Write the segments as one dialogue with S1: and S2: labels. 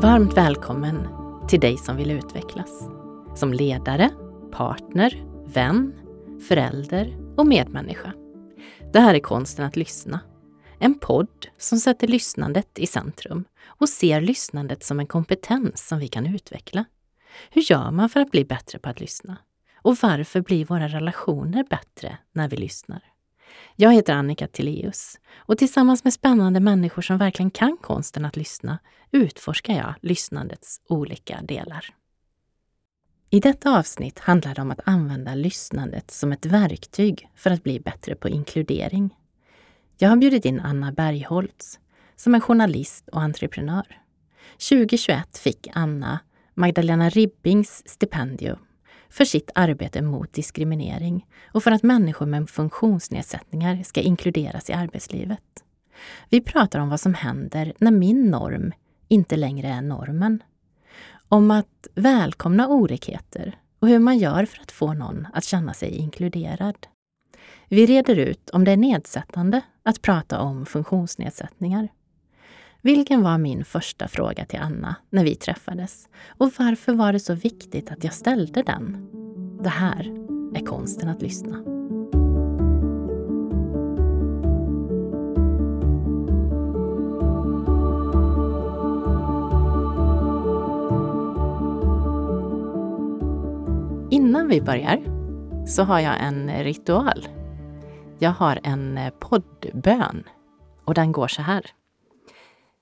S1: Varmt välkommen till dig som vill utvecklas. Som ledare, partner, vän, förälder och medmänniska. Det här är Konsten att lyssna. En podd som sätter lyssnandet i centrum och ser lyssnandet som en kompetens som vi kan utveckla. Hur gör man för att bli bättre på att lyssna? Och varför blir våra relationer bättre när vi lyssnar? Jag heter Annika Tilléus och tillsammans med spännande människor som verkligen kan konsten att lyssna utforskar jag lyssnandets olika delar. I detta avsnitt handlar det om att använda lyssnandet som ett verktyg för att bli bättre på inkludering. Jag har bjudit in Anna Bergholtz som är journalist och entreprenör. 2021 fick Anna Magdalena Ribbings stipendium för sitt arbete mot diskriminering och för att människor med funktionsnedsättningar ska inkluderas i arbetslivet. Vi pratar om vad som händer när min norm inte längre är normen. Om att välkomna olikheter och hur man gör för att få någon att känna sig inkluderad. Vi reder ut om det är nedsättande att prata om funktionsnedsättningar. Vilken var min första fråga till Anna när vi träffades? Och varför var det så viktigt att jag ställde den? Det här är konsten att lyssna. Innan vi börjar så har jag en ritual. Jag har en poddbön och den går så här.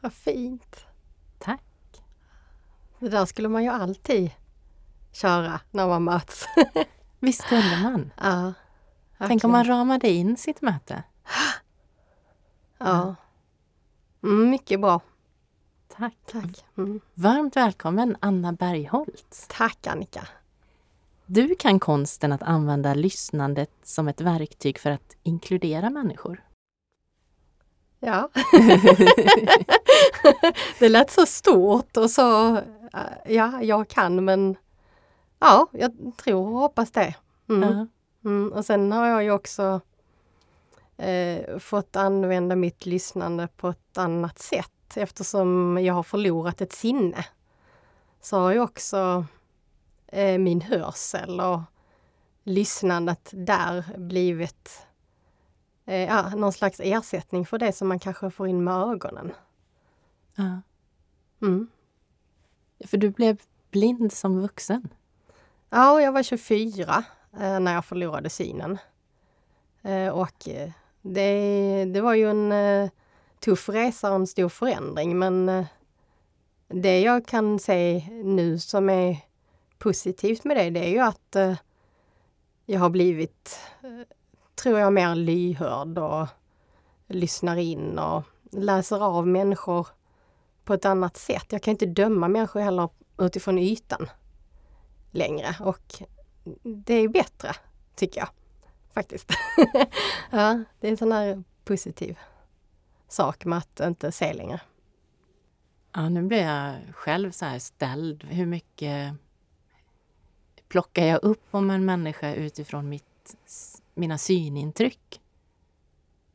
S2: Vad fint!
S1: Tack!
S2: Det där skulle man ju alltid köra när man möts.
S1: Visst skulle man?
S2: Ja.
S1: Tänk om man ramade in sitt möte?
S2: Ja. Mm, mycket bra.
S1: Tack!
S2: Tack. Mm.
S1: Varmt välkommen Anna Bergholtz.
S2: Tack Annika.
S1: Du kan konsten att använda lyssnandet som ett verktyg för att inkludera människor.
S2: Ja. det lät så stort och så, ja, jag kan men ja, jag tror och hoppas det. Mm.
S1: Ja.
S2: Mm. Och sen har jag ju också eh, fått använda mitt lyssnande på ett annat sätt eftersom jag har förlorat ett sinne. Så har ju också eh, min hörsel och lyssnandet där blivit eh, ja, någon slags ersättning för det som man kanske får in med ögonen.
S1: Ja.
S2: Mm.
S1: För du blev blind som vuxen.
S2: Ja, jag var 24 eh, när jag förlorade synen. Eh, och eh, det, det var ju en eh, tuff resa och en stor förändring men eh, det jag kan se nu som är positivt med det, det är ju att jag har blivit, tror jag, mer lyhörd och lyssnar in och läser av människor på ett annat sätt. Jag kan inte döma människor heller utifrån ytan längre och det är bättre, tycker jag. Faktiskt. ja, det är en sån här positiv sak med att inte se längre.
S1: Ja, nu blir jag själv så här ställd. Hur mycket plockar jag upp om en människa utifrån mitt, mina synintryck?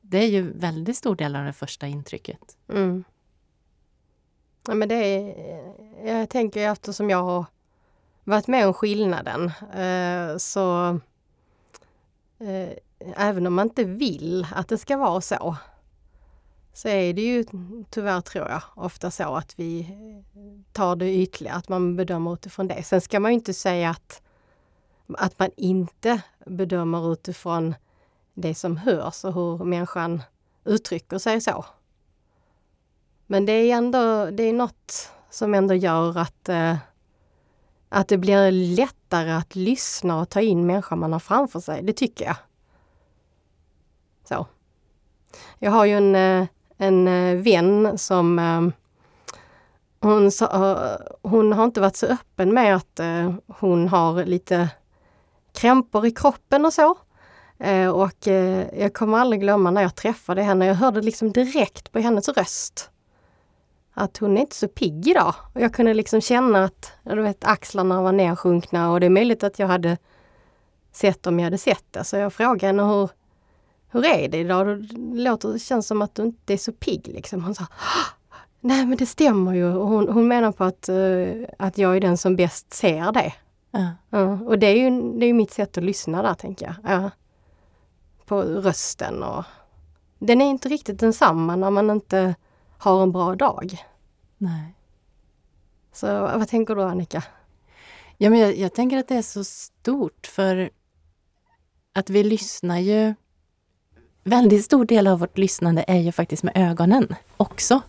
S1: Det är ju väldigt stor del av det första intrycket.
S2: Mm. Ja, men det är, jag tänker eftersom jag har varit med om skillnaden eh, så eh, även om man inte vill att det ska vara så så är det ju tyvärr, tror jag, ofta så att vi tar det ytliga, att man bedömer utifrån det. Sen ska man ju inte säga att, att man inte bedömer utifrån det som hörs och hur människan uttrycker sig så. Men det är ändå, det är något som ändå gör att, eh, att det blir lättare att lyssna och ta in människan man har framför sig. Det tycker jag. Så. Jag har ju en, eh, en eh, vän som eh, hon, sa, hon har inte varit så öppen med att eh, hon har lite krämpor i kroppen och så. Eh, och eh, jag kommer aldrig glömma när jag träffade henne. Jag hörde liksom direkt på hennes röst att hon är inte så pigg idag. Och jag kunde liksom känna att du vet, axlarna var nedsjunkna och det är möjligt att jag hade sett om jag hade sett det. Så jag frågade henne hur, hur är det idag? Det låter, det känns som att du inte är så pigg liksom. Hon sa ah, Nej men det stämmer ju. Och hon, hon menar på att, uh, att jag är den som bäst ser det. Ja. Uh, och det är ju det är mitt sätt att lyssna där tänker jag. Ja. På rösten och den är inte riktigt densamma när man inte har en bra dag.
S1: Nej.
S2: Så vad tänker du Annika?
S1: Ja, men jag, jag tänker att det är så stort för att vi lyssnar ju väldigt stor del av vårt lyssnande är ju faktiskt med ögonen också.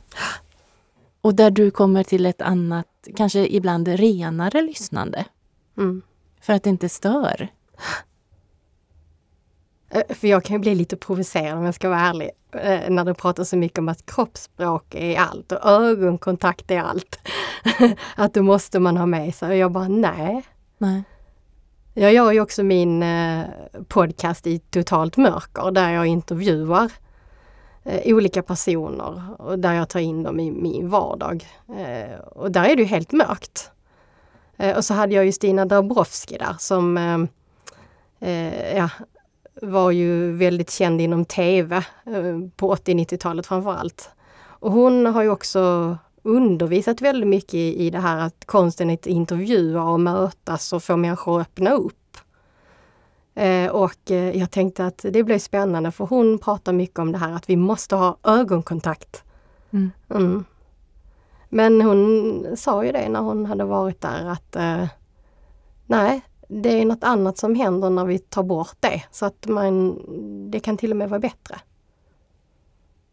S1: Och där du kommer till ett annat, kanske ibland renare lyssnande.
S2: Mm.
S1: För att det inte stör.
S2: Eh, för jag kan ju bli lite provocerad om jag ska vara ärlig. Eh, när du pratar så mycket om att kroppsspråk är allt och ögonkontakt är allt. att det måste man ha med sig. Och jag bara nej.
S1: nej.
S2: Jag gör ju också min eh, podcast i totalt mörker där jag intervjuar olika personer och där jag tar in dem i min vardag. och där är det helt mörkt. Och så hade jag ju Stina Dabrowski där som ja, var ju väldigt känd inom TV eh, på 80-90-talet framförallt. Och hon har ju också undervisat väldigt mycket i, det här att konsten är att intervjua och mötas och få människor att öppna upp. Eh, och eh, jag tänkte att det blir spännande för hon pratar mycket om det här att vi måste ha ögonkontakt.
S1: Mm.
S2: Mm. Men hon sa ju det när hon hade varit där att eh, nej, det är något annat som händer när vi tar bort det. Så att man, det kan till och med vara bättre.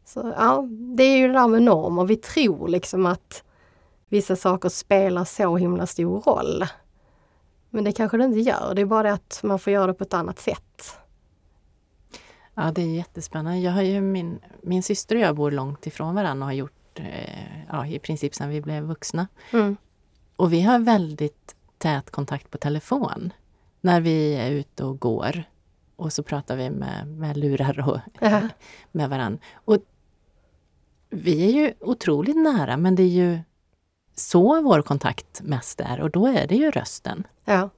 S2: Så ja, det är ju det där med normer. Vi tror liksom att vissa saker spelar så himla stor roll. Men det kanske det inte gör. Det är bara det att man får göra det på ett annat sätt.
S1: Ja, det är jättespännande. Jag har ju min, min syster och jag bor långt ifrån varandra och har gjort eh, ja, i princip sedan vi blev vuxna.
S2: Mm.
S1: Och vi har väldigt tät kontakt på telefon när vi är ute och går. Och så pratar vi med, med lurar och
S2: ja.
S1: med varann. Och vi är ju otroligt nära men det är ju så vår kontakt mest är och då är det ju rösten.
S2: Ja.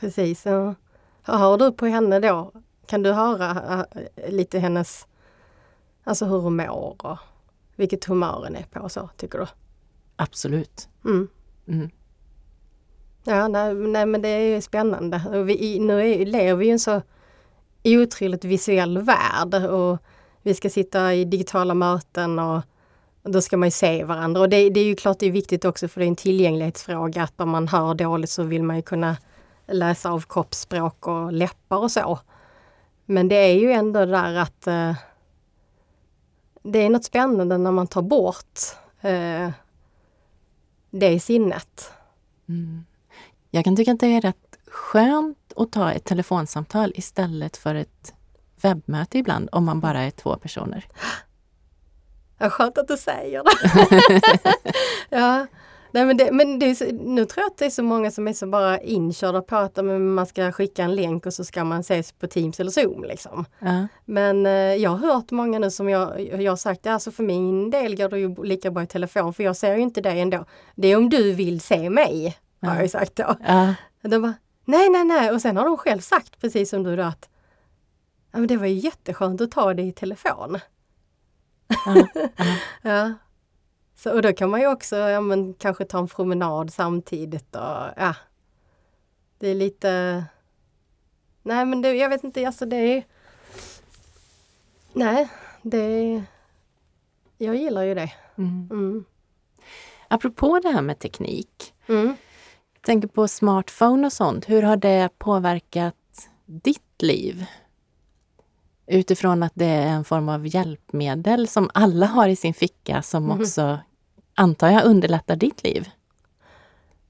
S2: Precis. Och hör du på henne då? Kan du höra äh, lite hennes, alltså hur hon mår vilket humör hon är på och så, tycker du?
S1: Absolut.
S2: Mm.
S1: Mm.
S2: Ja, nej, nej, men det är spännande. Vi, nu är, lever vi i en så otroligt visuell värld och vi ska sitta i digitala möten och då ska man ju se varandra. Och det, det är ju klart det är viktigt också för det är en tillgänglighetsfråga att om man hör dåligt så vill man ju kunna läsa av kroppsspråk och läppar och så. Men det är ju ändå det där att eh, det är något spännande när man tar bort eh, det i sinnet.
S1: Mm. Jag kan tycka att det är rätt skönt att ta ett telefonsamtal istället för ett webbmöte ibland om man bara är två personer.
S2: Ja, skönt att du säger det. ja. Nej, men det, men det så, nu tror jag att det är så många som är så bara inkörda på att man ska skicka en länk och så ska man ses på Teams eller Zoom. Liksom.
S1: Ja.
S2: Men eh, jag har hört många nu som jag, jag har sagt, alltså för min del går det ju lika bra i telefon för jag ser ju inte dig ändå. Det är om du vill se mig har jag sagt då.
S1: Ja.
S2: De bara, nej, nej, nej. Och sen har de själv sagt, precis som du då, att ja, men det var ju jätteskönt att ta det i telefon.
S1: Ja.
S2: Så, och då kan man ju också ja, men, kanske ta en promenad samtidigt. Och, ja. Det är lite... Nej men det, jag vet inte, alltså det är... Nej, det är... Jag gillar ju det.
S1: Mm.
S2: Mm.
S1: Apropå det här med teknik.
S2: Mm
S1: tänker på smartphone och sånt. Hur har det påverkat ditt liv? Utifrån att det är en form av hjälpmedel som alla har i sin ficka som mm. också, antar jag, underlättar ditt liv?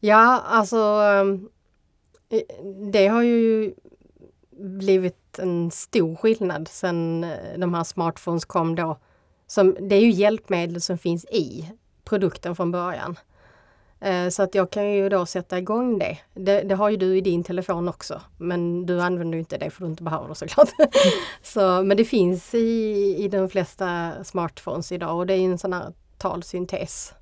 S2: Ja, alltså ehm, det har ju blivit en stor skillnad sen eh, de här smartphones kom då. Som, det är ju hjälpmedel som finns i produkten från början. Eh, så att jag kan ju då sätta igång det. det. det. har ju du i din telefon också men du använder ju inte det för du inte behöver det såklart. så, men det finns i, i de flesta smartphones idag och det är en sån här talsyntes.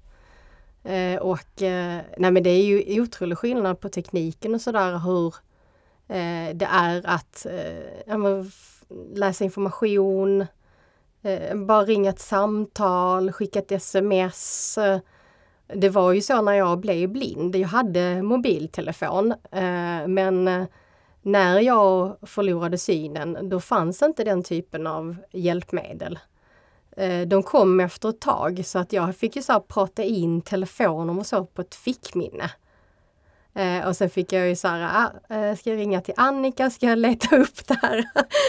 S2: Eh, och eh, nej men det är ju otrolig skillnad på tekniken och sådär hur eh, det är att eh, läsa information, eh, bara ringa ett samtal, skicka ett sms. Det var ju så när jag blev blind. Jag hade mobiltelefon eh, men eh, när jag förlorade synen då fanns inte den typen av hjälpmedel. Eh, de kom efter ett tag så att jag fick ju så prata in telefonnummer och så på ett fickminne. Eh, och sen fick jag ju så här, ah, eh, ska jag ringa till Annika, ska jag leta upp det här?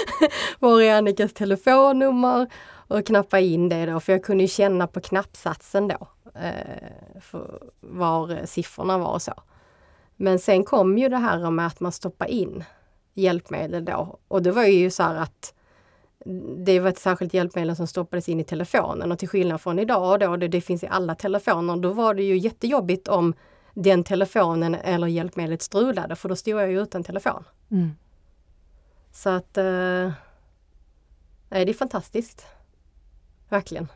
S2: Var är Annikas telefonnummer? Och knappa in det då, för jag kunde ju känna på knappsatsen då. Eh, för var siffrorna var och så. Men sen kom ju det här med att man stoppar in hjälpmedel då. Och det var ju så här att det var ett särskilt hjälpmedel som stoppades in i telefonen och till skillnad från idag då det, det finns i alla telefoner, då var det ju jättejobbigt om den telefonen eller hjälpmedlet strulade för då stod jag ju utan telefon. Mm. Så att eh, Nej, det är fantastiskt. Verkligen.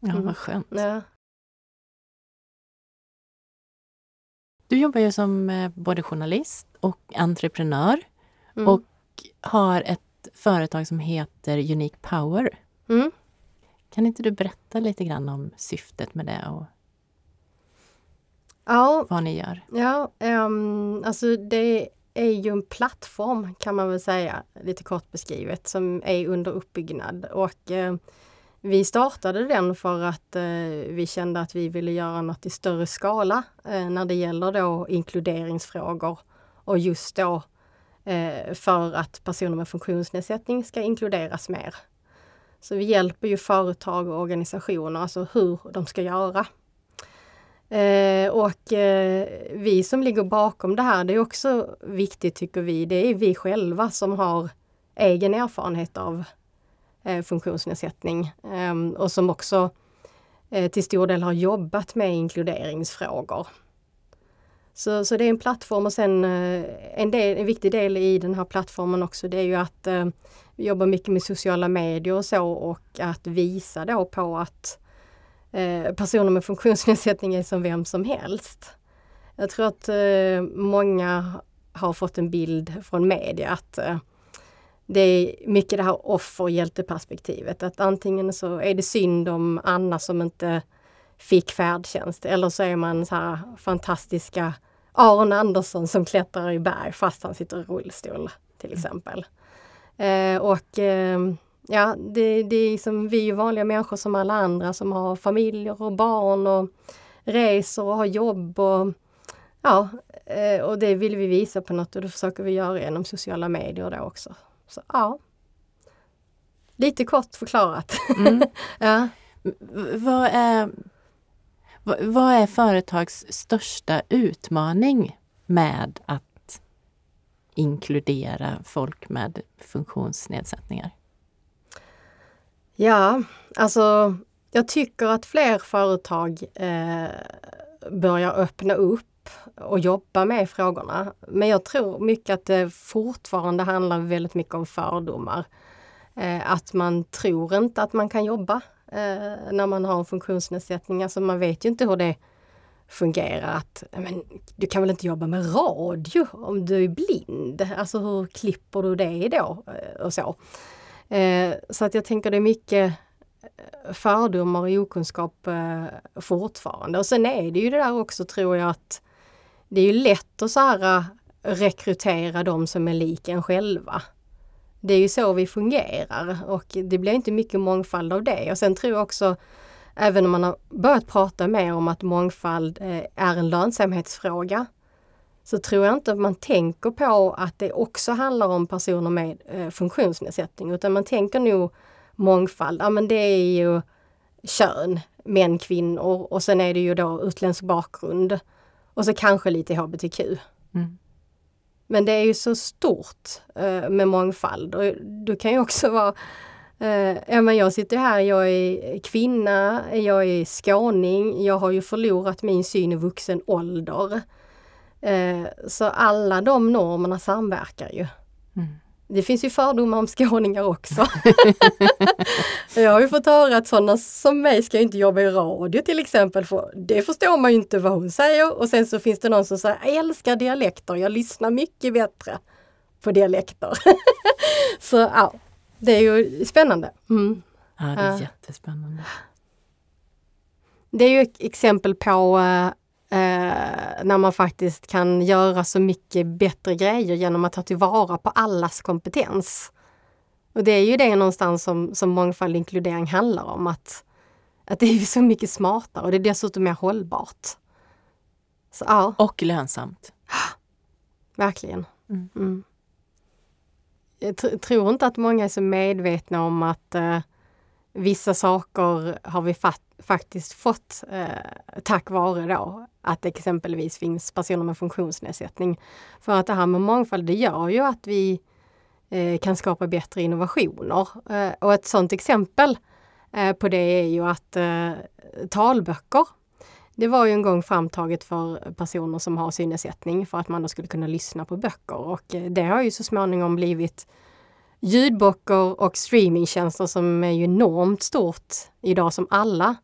S1: Ja, mm. vad skönt.
S2: Ja.
S1: Du jobbar ju som eh, både journalist och entreprenör mm. och har ett företag som heter Unique Power. Mm. Kan inte du berätta lite grann om syftet med det och ja, vad ni gör?
S2: Ja, um, alltså det är ju en plattform kan man väl säga, lite kort beskrivet, som är under uppbyggnad. Och uh, vi startade den för att uh, vi kände att vi ville göra något i större skala uh, när det gäller då inkluderingsfrågor och just då Eh, Eh, för att personer med funktionsnedsättning ska inkluderas mer. Så vi hjälper ju företag och organisationer, alltså hur de ska göra. Eh, och eh, vi som ligger bakom det här, det är också viktigt tycker vi, det är vi själva som har egen erfarenhet av eh, funktionsnedsättning eh, och som också till stor del har jobbat med inkluderingsfrågor. Så, så det är en plattform och sen eh, en, del, en viktig del i den här plattformen också det är ju att eh, vi jobbar mycket med sociala medier och så och att visa då på att eh, personer med funktionsnedsättning är som vem som helst. Jag tror att eh, många har fått en bild från media att eh, det är mycket det här offer och hjälteperspektivet. Att antingen så är det synd om Anna som inte fick färdtjänst eller så är man så här fantastiska Aron Andersson som klättrar i berg fast han sitter i rullstol till mm. exempel. Eh, och eh, ja, det, det är som vi är vanliga människor som alla andra som har familjer och barn och reser och har jobb och ja, eh, och det vill vi visa på något och det försöker vi göra genom sociala medier då också. Så ja. Lite kort förklarat. Mm.
S1: ja. Vad är vad är företags största utmaning med att inkludera folk med funktionsnedsättningar?
S2: Ja, alltså jag tycker att fler företag eh, börjar öppna upp och jobba med frågorna. Men jag tror mycket att det fortfarande handlar väldigt mycket om fördomar. Eh, att man tror inte att man kan jobba eh, när man har en funktionsnedsättning. Alltså man vet ju inte hur det fungerar. Att, men, du kan väl inte jobba med radio om du är blind? Alltså hur klipper du det då? Eh, och så. Eh, så att jag tänker det är mycket eh, fördomar och okunskap eh, fortfarande. Och sen är det ju det där också tror jag att det är ju lätt att så här, eh, rekrytera de som är lika en själva. Det är ju så vi fungerar och det blir inte mycket mångfald av det. Och sen tror jag också, även om man har börjat prata mer om att mångfald eh, är en lönsamhetsfråga, så tror jag inte att man tänker på att det också handlar om personer med eh, funktionsnedsättning, utan man tänker nog mångfald, ja men det är ju kön, män, kvinnor och sen är det ju då utländsk bakgrund. Och så kanske lite hbtq. Mm. Men det är ju så stort eh, med mångfald och du kan ju också vara Eh, ja, men jag sitter här, jag är kvinna, jag är skåning, jag har ju förlorat min syn i vuxen ålder. Eh, så alla de normerna samverkar ju. Mm. Det finns ju fördomar om skåningar också. jag har ju fått höra att sådana som mig ska inte jobba i radio till exempel. För det förstår man ju inte vad hon säger. Och sen så finns det någon som säger, jag älskar dialekter, jag lyssnar mycket bättre på dialekter. så ja, det är ju spännande. Mm.
S1: Ja, det är jättespännande.
S2: Det är ju exempel på eh, när man faktiskt kan göra så mycket bättre grejer genom att ta tillvara på allas kompetens. Och det är ju det någonstans som, som mångfald inkludering handlar om. Att, att det är så mycket smartare och det är dessutom mer hållbart.
S1: Så, ja. Och lönsamt.
S2: Verkligen. Mm. Mm jag tror inte att många är så medvetna om att eh, vissa saker har vi faktiskt fått eh, tack vare då att det exempelvis finns personer med funktionsnedsättning. För att det här med mångfald, det gör ju att vi eh, kan skapa bättre innovationer. Eh, och ett sådant exempel eh, på det är ju att eh, talböcker det var ju en gång framtaget för personer som har synnedsättning för att man då skulle kunna lyssna på böcker och eh, det har ju så småningom blivit ljudböcker och streamingtjänster som är ju enormt stort idag som alla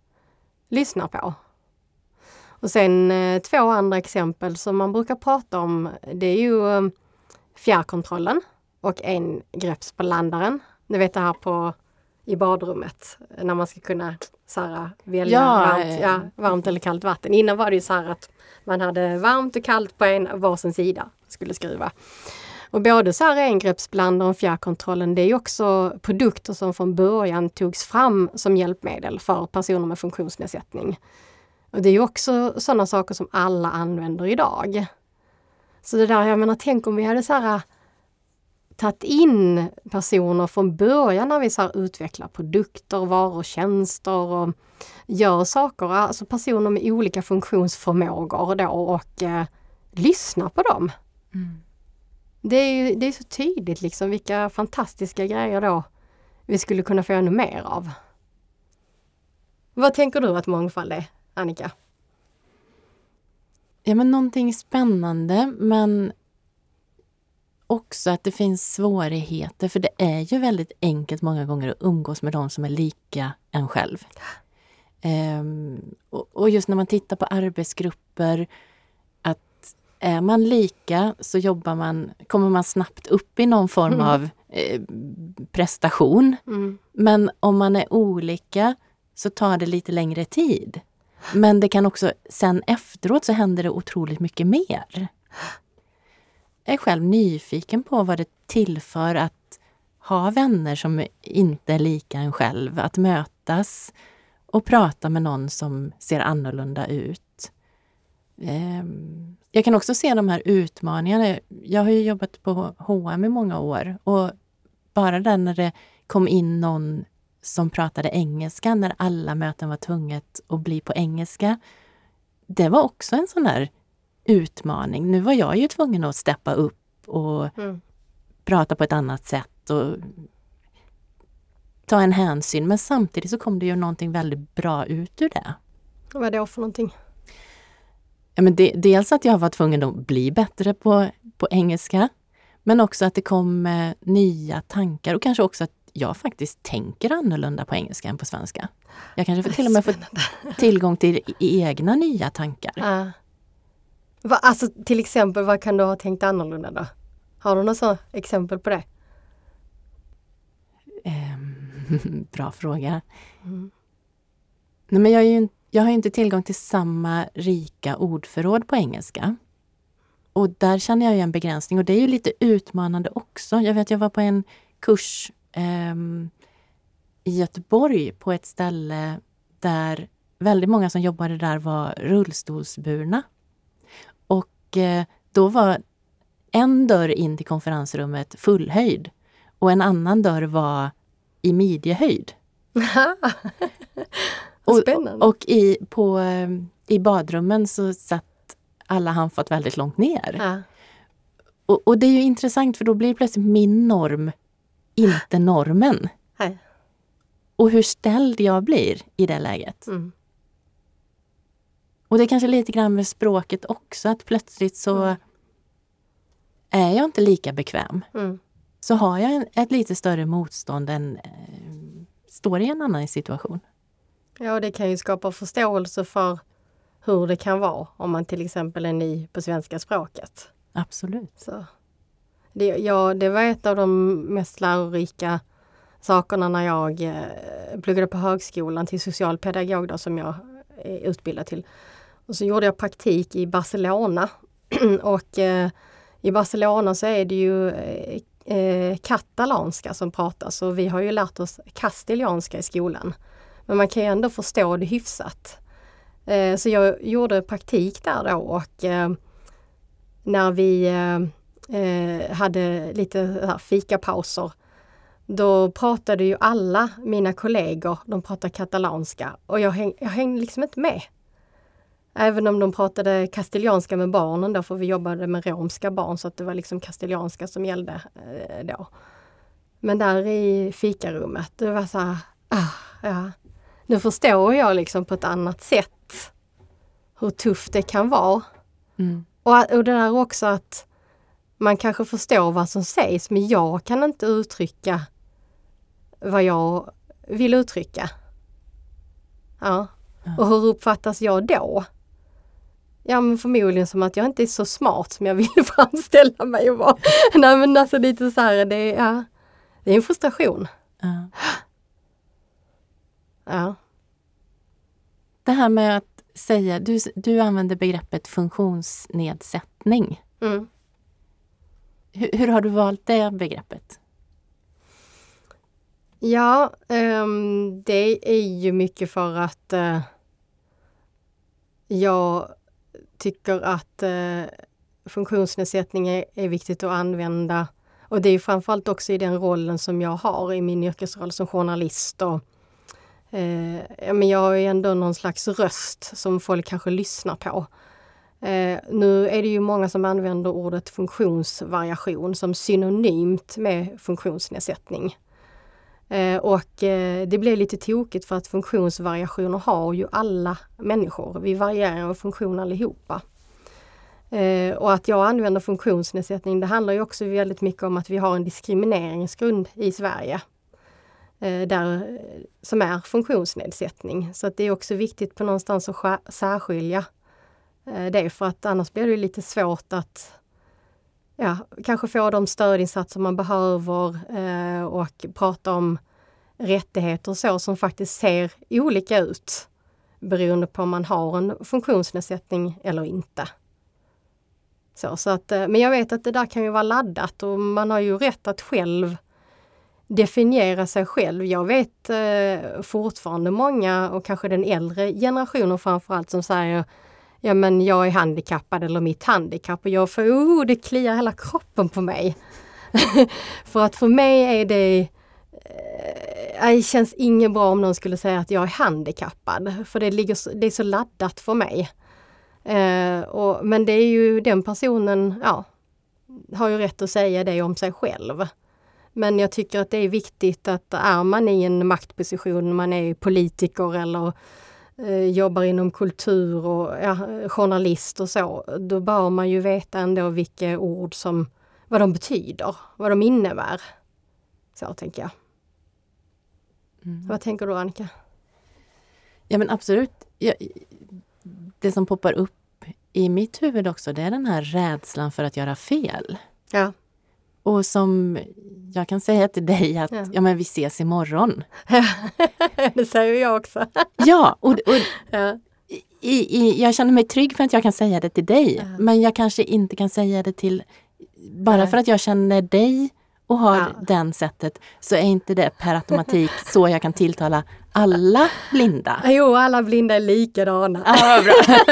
S2: lyssnar på. Och sen eh, två andra exempel som man brukar prata om det är ju eh, fjärrkontrollen och en greppsblandaren. Ni vet det här på i badrummet när man ska kunna så här, välja ja, varmt, ja, varmt eller kallt vatten. Innan var det ju så här att man hade varmt och kallt på en varsin sida skulle skruva. Och både så här engreppsblandaren och fjärrkontrollen det är också produkter som från början togs fram som hjälpmedel för personer med funktionsnedsättning. Och det är ju också sådana saker som alla använder idag. Så det där, jag menar tänk om vi hade så här äh, tagit in personer från början när vi så utvecklar produkter, varor, tjänster och gör saker, alltså personer med olika funktionsförmågor då och äh, eh, lyssna på dem. Mm. Det är ju det är så tydligt liksom vilka fantastiska grejer då vi skulle kunna få ännu mer av. Vad tänker du att mångfald är, Annika?
S1: Ja men någonting spännande men också att det finns svårigheter för det är ju väldigt enkelt många gånger att umgås med de som är lika en själv. Ehm, och, och, just när man tittar på arbetsgrupper är man lika så jobbar man, kommer man snabbt upp i någon form mm. av eh, prestation. Mm. Men om man är olika så tar det lite längre tid. Men det kan också, sen efteråt så händer det otroligt mycket mer är själv nyfiken på vad det tillför att ha vänner som inte är lika en själv. Att mötas och prata med någon som ser annorlunda ut. Ehm, jag kan också se de här utmaningarna. Jag har ju jobbat på H&M i många år och bara där när det kom in någon som pratade engelska, när alla möten var tvunget att bli på engelska. Det var också en sån där utmaning. Nu var jag ju tvungen att steppa upp och mm. prata på ett annat sätt och ta en hänsyn. Men samtidigt så kom det ju någonting väldigt bra ut ur det.
S2: Vad är det för någonting?
S1: Ja, men det, dels att jag var tvungen att bli bättre på, på engelska. Men också att det kom eh, nya tankar och kanske också att jag faktiskt tänker annorlunda på engelska än på svenska. Jag kanske får till och med få tillgång till egna nya tankar. Uh.
S2: Va, alltså till exempel, vad kan du ha tänkt annorlunda då? Har du något exempel på det?
S1: Um, bra fråga. Mm. Nej, men jag, ju, jag har inte tillgång till samma rika ordförråd på engelska. Och där känner jag ju en begränsning och det är ju lite utmanande också. Jag vet, jag var på en kurs um, i Göteborg på ett ställe där väldigt många som jobbade där var rullstolsburna. Och eh, då var en dörr in till konferensrummet fullhöjd och en annan dörr var i midjehöjd.
S2: Spännande!
S1: Och, och i, på, eh, i badrummen så satt alla handfat väldigt långt ner. Ja. Och, och, det är ju intressant för då blir plötsligt min norm inte normen. Och hur ställd jag blir i det läget.
S2: Mm.
S1: Och det är kanske lite grann med språket också, att plötsligt så
S2: Mm.
S1: är jag inte lika bekväm.
S2: Mm.
S1: Så har jag en, ett lite större motstånd än eh, står i en annan situation.
S2: Ja, och det kan ju skapa förståelse för hur det kan vara om man till exempel är ny på svenska språket.
S1: Absolut.
S2: Så det, ja, det var ett av de mest lärorika sakerna när jag eh, pluggade på högskolan till socialpedagog då, som jag är utbildad till. Och så gjorde jag praktik i Barcelona. och eh, i Barcelona så är det ju eh, eh, katalanska som pratas och vi har ju lärt oss kastilianska i skolan. Men man kan ju ändå förstå det hyfsat. Eh, så jag gjorde praktik där då och eh, när vi eh, eh hade lite här fikapauser då pratade ju alla mina kollegor, de pratade katalanska och jag, häng, jag hängde liksom inte med. Även om de pratade kastilianska med barnen då, för vi jobbade med romska barn så att det var liksom kastilianska som gällde eh, då. Men där i fikarummet, det var så här, ah, ja. Nu förstår jag liksom på ett annat sätt hur tufft det kan vara.
S1: Mm.
S2: Och, och det där också att man kanske förstår vad som sägs men jag kan inte uttrycka vad jag vill uttrycka. Ja. Och hur uppfattas jag då? Ja men förmodligen som att jag inte är så smart som jag vill framställa mig och vara. Nej men alltså lite så här, det är, ja, det är en frustration.
S1: Ja.
S2: Ja.
S1: Det här med att säga, du, du använder begreppet funktionsnedsättning.
S2: Mm.
S1: Hur, hur har du valt det begreppet?
S2: Ja, ehm, det är ju mycket för att eh, jag tycker att eh, funktionsnedsättning är, är viktigt att använda. Och det är framförallt också i den rollen som jag har i min yrkesroll som journalist. Och, eh, ja, men jag har ju ändå någon slags röst som folk kanske lyssnar på. Eh, nu är det ju många som använder ordet funktionsvariation som synonymt med funktionsnedsättning. Eh, och eh, det blir lite tokigt för att funktionsvariationer har ju alla människor. Vi varierar funktion allihopa. Eh, och att jag använder funktionsnedsättning det handlar ju också väldigt mycket om att vi har en diskrimineringsgrund i Sverige. Eh, där, som är funktionsnedsättning. Så att det är också viktigt på någonstans att särskilja eh, det för att annars blir det lite svårt att ja, kanske få de stödinsatser man behöver eh, och prata om rättigheter och så som faktiskt ser olika ut beroende på om man har en funktionsnedsättning eller inte. Så, så att, men jag vet att det där kan ju vara laddat och man har ju rätt att själv definiera sig själv. Jag vet eh, fortfarande många och kanske den äldre generationen framförallt som säger ja men jag är handikappad eller mitt handikapp och jag får, oh, det kliar hela kroppen på mig. för att för mig är det eh, det känns inget bra om någon skulle säga att jag är handikappad, för det, ligger, det är så laddat för mig. Eh, och, men det är ju den personen, ja, har ju rätt att säga det om sig själv. Men jag tycker att det är viktigt att är man i en maktposition, man är politiker eller eh, jobbar inom kultur och ja, journalist och så, då bör man ju veta ändå vilka ord som, vad de betyder, vad de innebär. Så tänker jag. Vad tänker du Annika?
S1: Ja men absolut. Jag, det som poppar upp i mitt huvud också, det är den här rädslan för att göra fel.
S2: Ja.
S1: Och som jag kan säga till dig att
S2: Ja.
S1: ja, men vi ses imorgon.
S2: det säger jag också.
S1: Ja, och, och
S2: ja.
S1: i, i, jag känner mig trygg för att jag kan säga det till dig.
S2: Ja.
S1: Men jag kanske inte kan säga det till... Bara
S2: Nej.
S1: för att jag känner dig och har
S2: Ja.
S1: den sättet så är inte det per automatik så jag kan tilltala alla blinda.
S2: Jo, alla blinda är likadana.
S1: Ja, bra.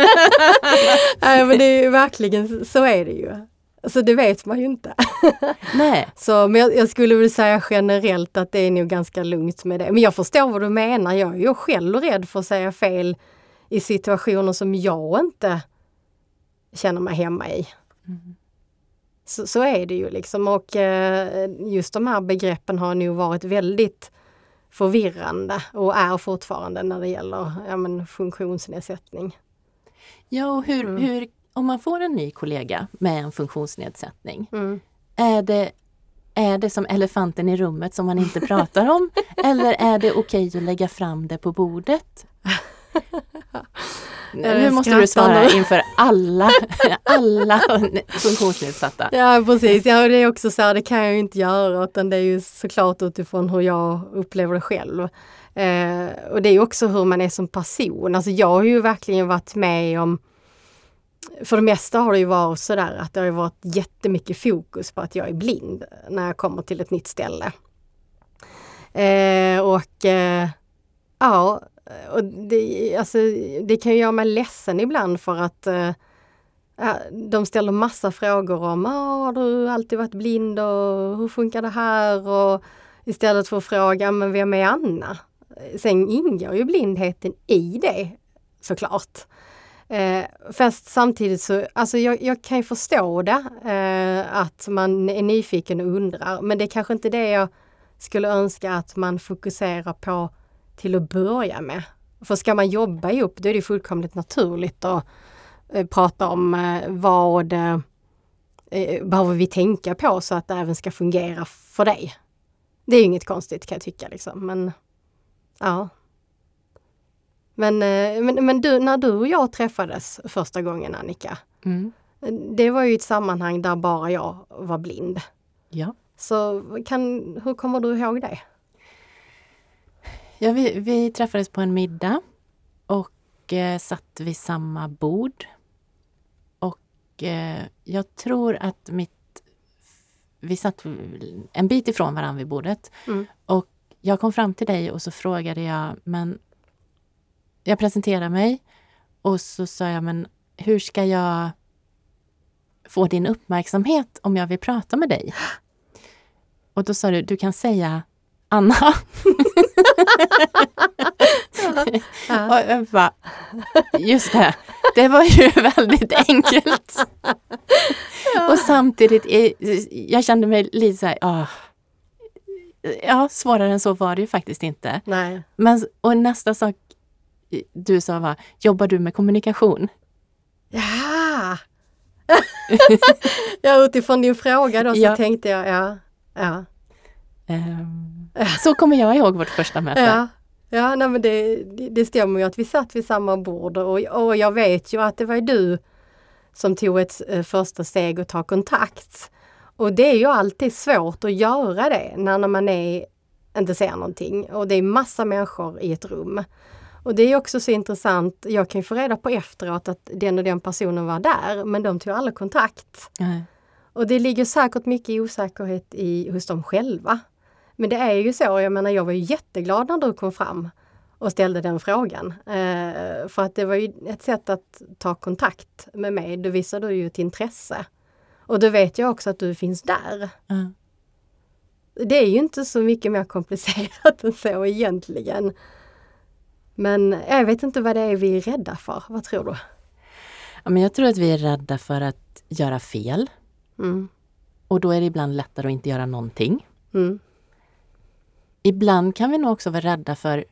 S2: Nej, men det är ju verkligen, så är det ju. Så det vet man ju inte.
S1: Nej,
S2: Så, men jag, jag skulle väl säga generellt att det är nog ganska lugnt med det. Men jag förstår vad du menar. Jag är ju själv rädd för att säga fel i situationer som jag inte känner mig hemma i. Så, så är det ju liksom och eh, just de här begreppen har nog varit väldigt förvirrande och är fortfarande när det gäller ja, men, funktionsnedsättning.
S1: Ja, och hur, mm. hur, om man får en ny kollega med en funktionsnedsättning,
S2: mm.
S1: är, det, är det som elefanten i rummet som man inte pratar om? eller är det okej okay att lägga fram det på bordet? Nu måste du svara inför alla, alla funktionsnedsatta.
S2: Ja precis, ja, det är också så här, det kan jag ju inte göra utan det är ju såklart utifrån hur jag upplever det själv. Eh, och det är också hur man är som person. Alltså jag har ju verkligen varit med om för det mesta har det ju varit sådär att det har varit jättemycket fokus på att jag är blind när jag kommer till ett nytt ställe. Eh, och eh, ja, och det, alltså, det kan göra mig ledsen ibland för att eh, de ställer massa frågor om ah, har du alltid varit blind och hur funkar det här? Och istället för att fråga men vem är Anna? Sen ingår ju blindheten i det såklart. Eh, fast samtidigt så, alltså jag, jag kan ju förstå det, eh, att man är nyfiken och undrar, men det är kanske inte det jag skulle önska att man fokuserar på till att börja med. För ska man jobba ihop då är det fullkomligt naturligt att eh, prata om eh, vad eh, behöver vi tänka på så att det även ska fungera för dig. Det är inget konstigt kan jag tycka liksom, men ja. Men, men, men du, när du och jag träffades första gången Annika,
S1: mm.
S2: det var ju ett sammanhang där bara jag var blind.
S1: Ja.
S2: Så kan, hur kommer du ihåg det?
S1: Ja, vi, vi träffades på en middag och eh, satt vid samma bord. Och eh, jag tror att mitt... Vi satt en bit ifrån varandra vid bordet.
S2: Mm.
S1: Och jag kom fram till dig och så frågade jag, men... Jag presenterade mig och så sa jag, men hur ska jag få din uppmärksamhet om jag vill prata med dig? Och då sa du, du kan säga Anna. ja. Och jag bara, just det, det var ju väldigt enkelt. Ja. Och samtidigt, jag kände mig lite så här, oh, ja svårare än så var det ju faktiskt inte.
S2: Nej.
S1: Men, och nästa sak du sa var, jobbar du med kommunikation?
S2: Ja! ja, utifrån din fråga då så ja. tänkte jag, ja. ja.
S1: Um, så kommer jag ihåg vårt första möte.
S2: Ja, ja nej, men det, det stämmer ju att vi satt vid samma bord och, och jag vet ju att det var du som tog ett eh, första steg och ta kontakt. Och det är ju alltid svårt att göra det när man är, inte ser någonting och det är massa människor i ett rum. Och det är också så intressant, jag kan ju få reda på efteråt att den och den personen var där men de tog aldrig kontakt.
S1: Mm.
S2: Och det ligger säkert mycket osäkerhet i, hos dem själva. Men det är ju så, jag menar jag var ju jätteglad när du kom fram och ställde den frågan. Eh, för att det var ju ett sätt att ta kontakt med mig. Då visade du ju ett intresse. Och då vet jag också att du finns där.
S1: Mm.
S2: Det är ju inte så mycket mer komplicerat än så egentligen. Men jag vet inte vad det är vi är rädda för. Vad tror du?
S1: Ja, men jag tror att vi är rädda för att göra fel.
S2: Mm.
S1: Och då är det ibland lättare att inte göra någonting.
S2: Mm
S1: ibland kan vi nog också vara rädda för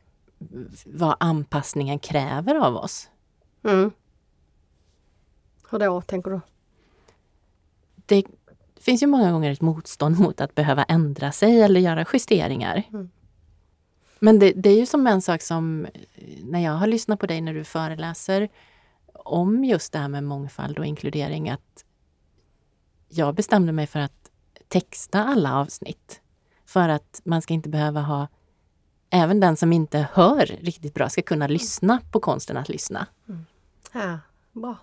S1: vad anpassningen kräver av oss.
S2: Mm. Hur då, tänker du?
S1: Det finns ju många gånger ett motstånd mot att behöva ändra sig eller göra justeringar.
S2: Mm.
S1: Men det, det, är ju som en sak som när jag har lyssnat på dig när du föreläser om just det här med mångfald och inkludering att jag bestämde mig för att texta alla avsnitt. För att man ska inte behöva ha Även den som inte hör riktigt bra ska kunna lyssna på konsten att lyssna.
S2: Mm. Ja, bra.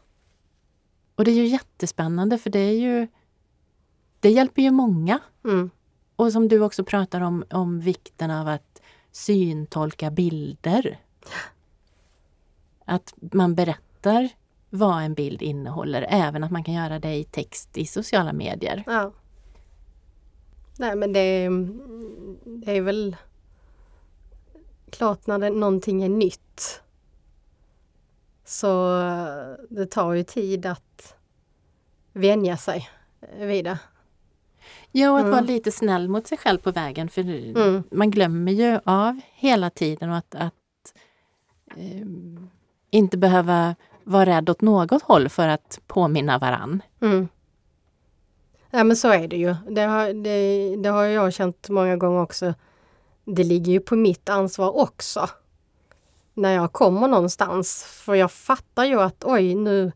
S1: Och det är ju jättespännande för det är ju Det hjälper ju många.
S2: Mm.
S1: Och som du också pratar om, om vikten av att syntolka bilder. Att man berättar vad en bild innehåller, även att man kan göra det i text i sociala medier.
S2: Ja. Nej men det, det är väl klart när det, någonting är nytt så det tar ju tid att vänja sig vid det.
S1: Ja, och att
S2: Mm.
S1: vara lite snäll mot sig själv på vägen för
S2: Mm.
S1: man glömmer ju av hela tiden och att, att ehm, inte behöva vara rädd åt något håll för att påminna varann.
S2: Mm. Ja men så är det ju. Det har, det, det har jag känt många gånger också. Det ligger ju på mitt ansvar också. När jag kommer någonstans. För jag fattar ju att oj nu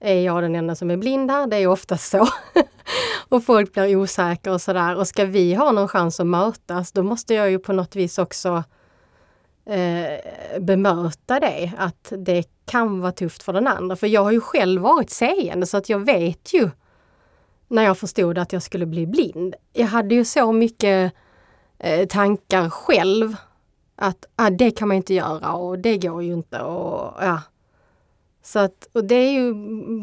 S2: är jag den enda som är blind här. Det är oftast så. och folk blir osäkra och sådär. Och ska vi ha någon chans att mötas då måste jag ju på något vis också eh, bemöta det. Att det kan vara tufft för den andra. För jag har ju själv varit seende så att jag vet ju när jag förstod att jag skulle bli blind. Jag hade ju så mycket eh, tankar själv. Att ah, det kan man inte göra och det går ju inte. Och, ja. Så att, och det är ju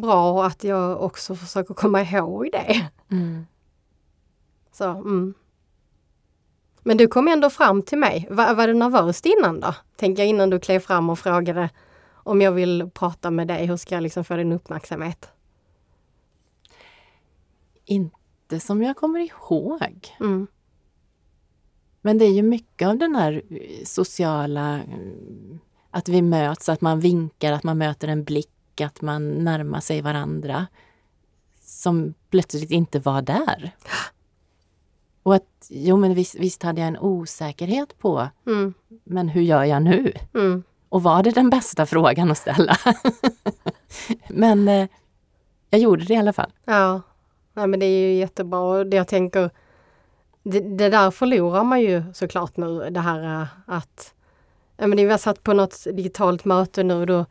S2: bra att jag också försöker komma ihåg det. Så, mm. Men du kom ändå fram till mig. Var, var du nervös innan då? Tänker jag innan du klev fram och frågade om jag vill prata med dig. Hur ska jag liksom få din uppmärksamhet?
S1: Inte som jag kommer ihåg.
S2: Mm.
S1: Men det är ju mycket av den här eh, sociala, eh, att vi möts, att man vinkar, att man möter en blick, att man närmar sig varandra. Som plötsligt inte var där. Och att, jo men visst, visst hade jag en osäkerhet på,
S2: Mm.
S1: men hur gör jag nu?
S2: Mm.
S1: Och var det den bästa frågan att ställa? men eh, jag gjorde det i alla fall.
S2: Ja, Nej, men det är ju jättebra. Och det jag tänker, det, det där förlorar man ju såklart nu. Det här eh, att, ja, men vi har satt på något digitalt möte nu och då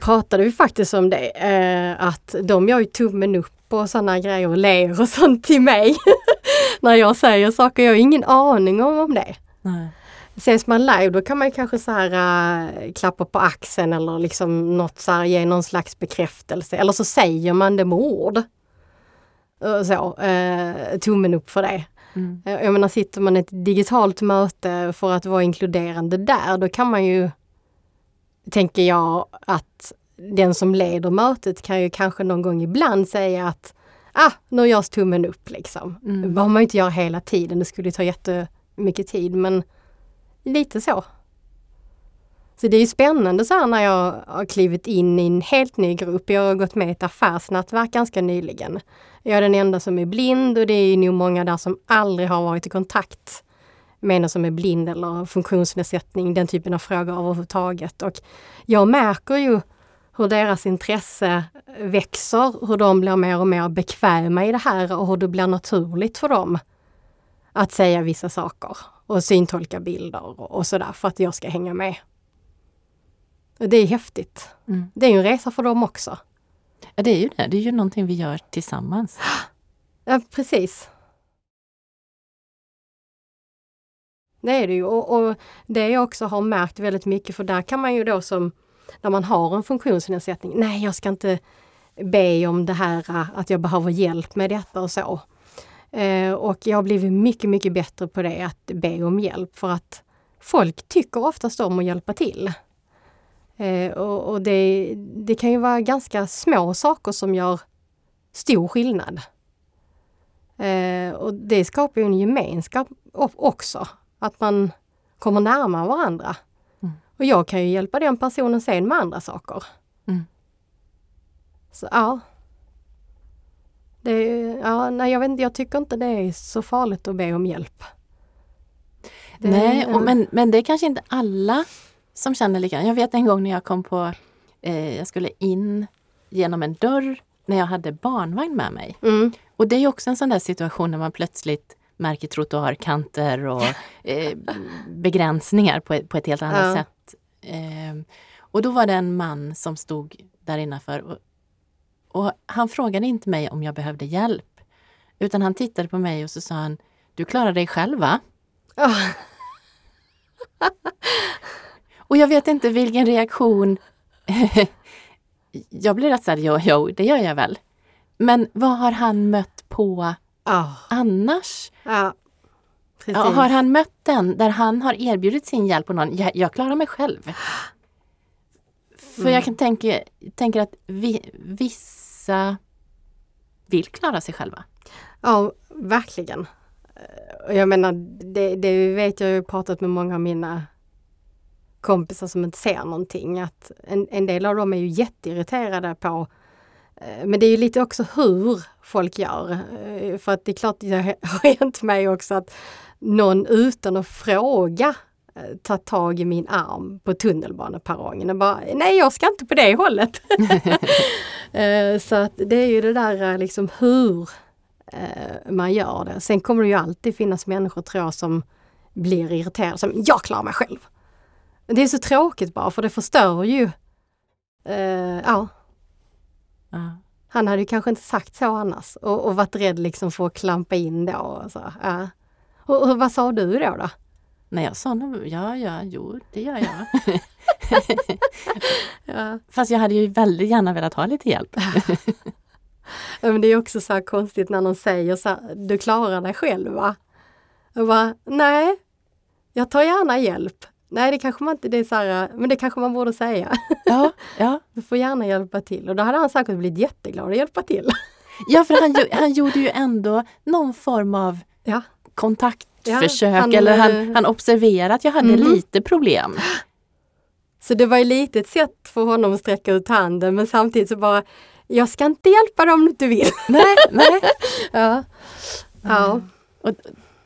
S2: pratade vi faktiskt om det. Eh, att de gör ju tummen upp och sådana grejer och ler och sånt till mig. När jag säger saker, jag har ingen aning om, om det.
S1: Nej.
S2: Ses man live då kan man kanske så här äh, klappa på axeln eller liksom något så här, ge någon slags bekräftelse. Eller så säger man det med ord. Och Så, äh, tummen upp för det.
S1: Mm.
S2: Eh, Jag menar sitter man i ett digitalt möte för att vara inkluderande där, då kan man ju, tänker jag, att den som leder mötet kan ju kanske någon gång ibland säga att ah, nu görs tummen upp liksom.
S1: Mm.
S2: Det behöver man ju inte göra hela tiden, det skulle ta jättemycket tid men lite så. Så det är ju spännande så här när jag har klivit in i en helt ny grupp. Jag har gått med i ett affärsnätverk ganska nyligen. Jag är den enda som är blind och det är nog många där som aldrig har varit i kontakt med någon som är blind eller funktionsnedsättning, den typen av frågor överhuvudtaget. Och jag märker ju hur deras intresse växer, hur de blir mer och mer bekväma i det här och hur det blir naturligt för dem att säga vissa saker och syntolka bilder och, sådär för att jag ska hänga med. Och det är häftigt.
S1: Mm.
S2: Det är ju en resa för dem också.
S1: Ja, det är ju det. Det är ju någonting vi gör tillsammans.
S2: Ja, precis. Det är det ju och, och det jag också har märkt väldigt mycket för där kan man ju då som när man har en funktionsnedsättning, nej jag ska inte be om det här äh, att jag behöver hjälp med detta och så. Eh, och jag har blivit mycket, mycket bättre på det, att be om hjälp för att folk tycker oftast om att hjälpa till. Eh, och och det, det kan ju vara ganska små saker som gör stor skillnad. Eh, och det skapar ju en gemenskap också. Att man kommer närmare varandra.
S1: Mm.
S2: Och jag kan ju hjälpa den personen sen med andra saker.
S1: Mm.
S2: Så ja. Det, ja nej, jag, vet inte, jag tycker inte det är så farligt att be om hjälp. Det-
S1: Nej, och men, men det är kanske inte alla som känner likadant. Jag vet en gång när jag kom på, eh, jag skulle in genom en dörr när jag hade barnvagn med mig.
S2: Mm,
S1: Och det är också en sån där situation när man plötsligt märker trottoarkanter och eh, begränsningar på, på ett helt annat
S2: Ja.
S1: sätt. Eh, och då var det en man som stod där innanför och, och han frågade inte mig om jag behövde hjälp. Utan han tittade på mig och så sa han, du klarar dig själv va?
S2: Ah,
S1: Och jag vet inte vilken reaktion... jag blir rätt såhär, jo, jo, det gör jag väl. Men vad har han mött på
S2: ah,
S1: annars?
S2: ja,
S1: har han mött den där han har erbjudit sin hjälp på någon? Jag, jag klarar mig själv. För
S2: Mm.
S1: jag kan tänka, tänker att vi, vissa vill klara sig själva.
S2: Ja, verkligen. Och jag menar, det, det vet jag, jag har pratat med många av mina kompisar som inte ser någonting, att en, en del av dem är ju jätteirriterade på eh, men det är ju lite också hur folk gör. Eh, för att det är klart det har hänt mig också att någon utan att fråga eh, tar tag i min arm på tunnelbaneperrongen och bara Nej jag ska inte på det hållet. Så att det är ju det där liksom hur man gör det. Sen kommer det ju alltid finnas människor tror jag som blir irriterade som jag klarar mig själv. Det är så tråkigt bara för det förstör ju. Uh, ja. Uh. Han hade ju kanske inte sagt så annars och, och varit rädd liksom för att klampa in då. Och, så, uh. och, och vad sa du då? då?
S1: Nej, jag sa nog, ja, ja, jo, det gör jag. ja. Fast jag hade ju väldigt gärna velat ha lite hjälp.
S2: ja, men det är också så konstigt när någon säger så här, du klarar dig själv va? Jag bara, nej, jag tar gärna hjälp. Nej, det kanske man inte, det är så här, men det kanske man borde säga.
S1: Ja, ja.
S2: Du får gärna hjälpa till och då hade han säkert blivit jätteglad att hjälpa till.
S1: Ja, för han, han gjorde ju ändå någon form av ja. kontaktförsök ja, han, eller han, eh, han observerade att jag hade mm. lite problem.
S2: Så det var ju lite ett sätt för honom att sträcka ut handen men samtidigt så bara Jag ska inte hjälpa dig om du inte vill.
S1: Nej, nej.
S2: ja. ja.
S1: Och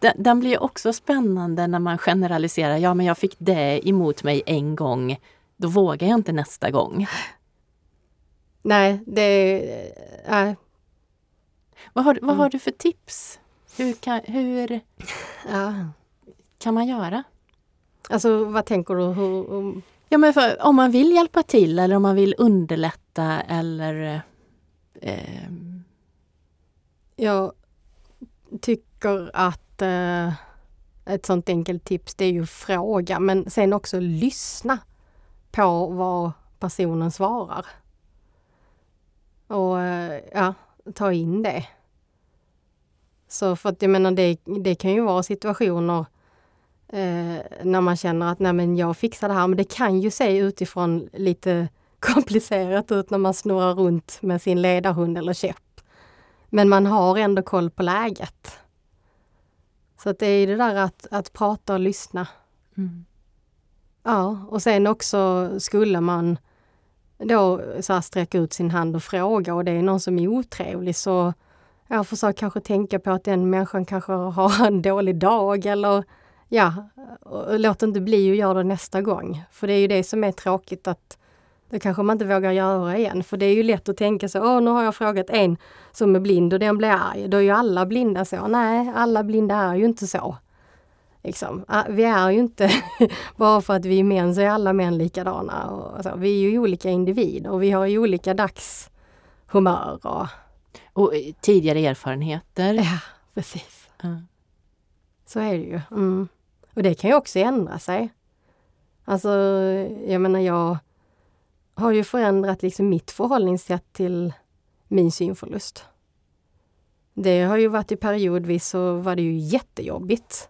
S1: den, den blir också spännande när man generaliserar. Ja, men jag fick det emot mig en gång. Då vågar jag inte nästa gång.
S2: Nej, det... Äh.
S1: Vad, har, vad mm. har du för tips? Hur kan, hur
S2: ja.
S1: kan man göra?
S2: Alltså vad tänker du? Hur, um...
S1: Ja, men för, om man vill hjälpa till eller om man vill underlätta eller... Eh...
S2: Jag tycker att eh, ett sånt enkelt tips det är ju fråga men sen också lyssna på vad personen svarar. Och eh, ja, ta in det. Så för att jag menar det, det kan ju vara situationer eh, när man känner att nej men jag fixar det här men det kan ju se utifrån lite komplicerat ut när man snurrar runt med sin ledarhund eller käpp. Men man har ändå koll på läget. Så att det är det där att, att prata och lyssna. Mm. Ja, och sen också skulle man då så här sträcka ut sin hand och fråga och det är någon som är otrevlig så ja, försök kanske tänka på att den människan kanske har en dålig dag eller ja, och låt inte bli att göra det nästa gång. För det är ju det som är tråkigt att det kanske man inte vågar göra igen. För det är ju lätt att tänka så, åh nu har jag frågat en som är blind och den blir arg. Då är ju alla blinda så. Nej, alla blinda är ju inte så. Liksom. Ah, vi är ju inte, bara för att vi är män så är alla män likadana. Och så. Vi är ju olika individer och vi har ju olika dagshumör. Och,
S1: och tidigare erfarenheter.
S2: Ja, precis. Mm. Så är det ju. Mm. Och det kan ju också ändra sig. Alltså, jag menar jag har ju förändrat liksom mitt förhållningssätt till min synförlust. Det har ju varit i periodvis så var det ju jättejobbigt.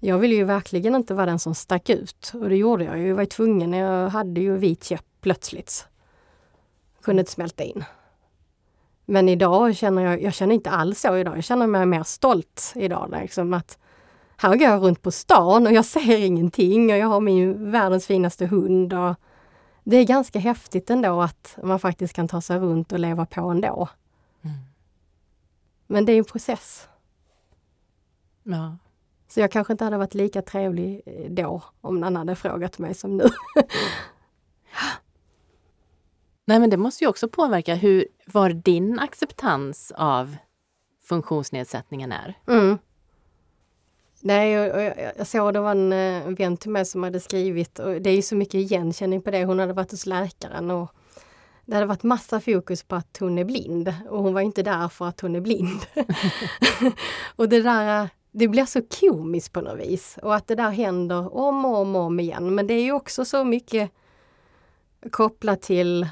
S2: Jag ville ju verkligen inte vara den som stack ut och det gjorde jag. Jag var tvungen, jag hade ju vit käpp plötsligt. Kunde inte smälta in. Men idag känner jag, jag känner inte alls så idag. Jag känner mig mer stolt idag. Liksom att här går jag runt på stan och jag ser ingenting och jag har min världens finaste hund. Och det är ganska häftigt ändå att man faktiskt kan ta sig runt och leva på ändå. Mm. Men det är en process.
S1: Ja.
S2: Så jag kanske inte hade varit lika trevlig eh, då om någon hade frågat mig som nu.
S1: Nej men det måste ju också påverka hur, var din acceptans av funktionsnedsättningen är.
S2: Mm. Nej, jag, jag, jag såg det var en, eh, en vän till mig som hade skrivit och det är ju så mycket igenkänning på det. Hon hade varit hos läkaren och det hade varit massa fokus på att hon är blind och hon var inte där för att hon är blind. och det där det blir så komiskt på något vis och att det där händer om och om och om igen. Men det är ju också så mycket kopplat till,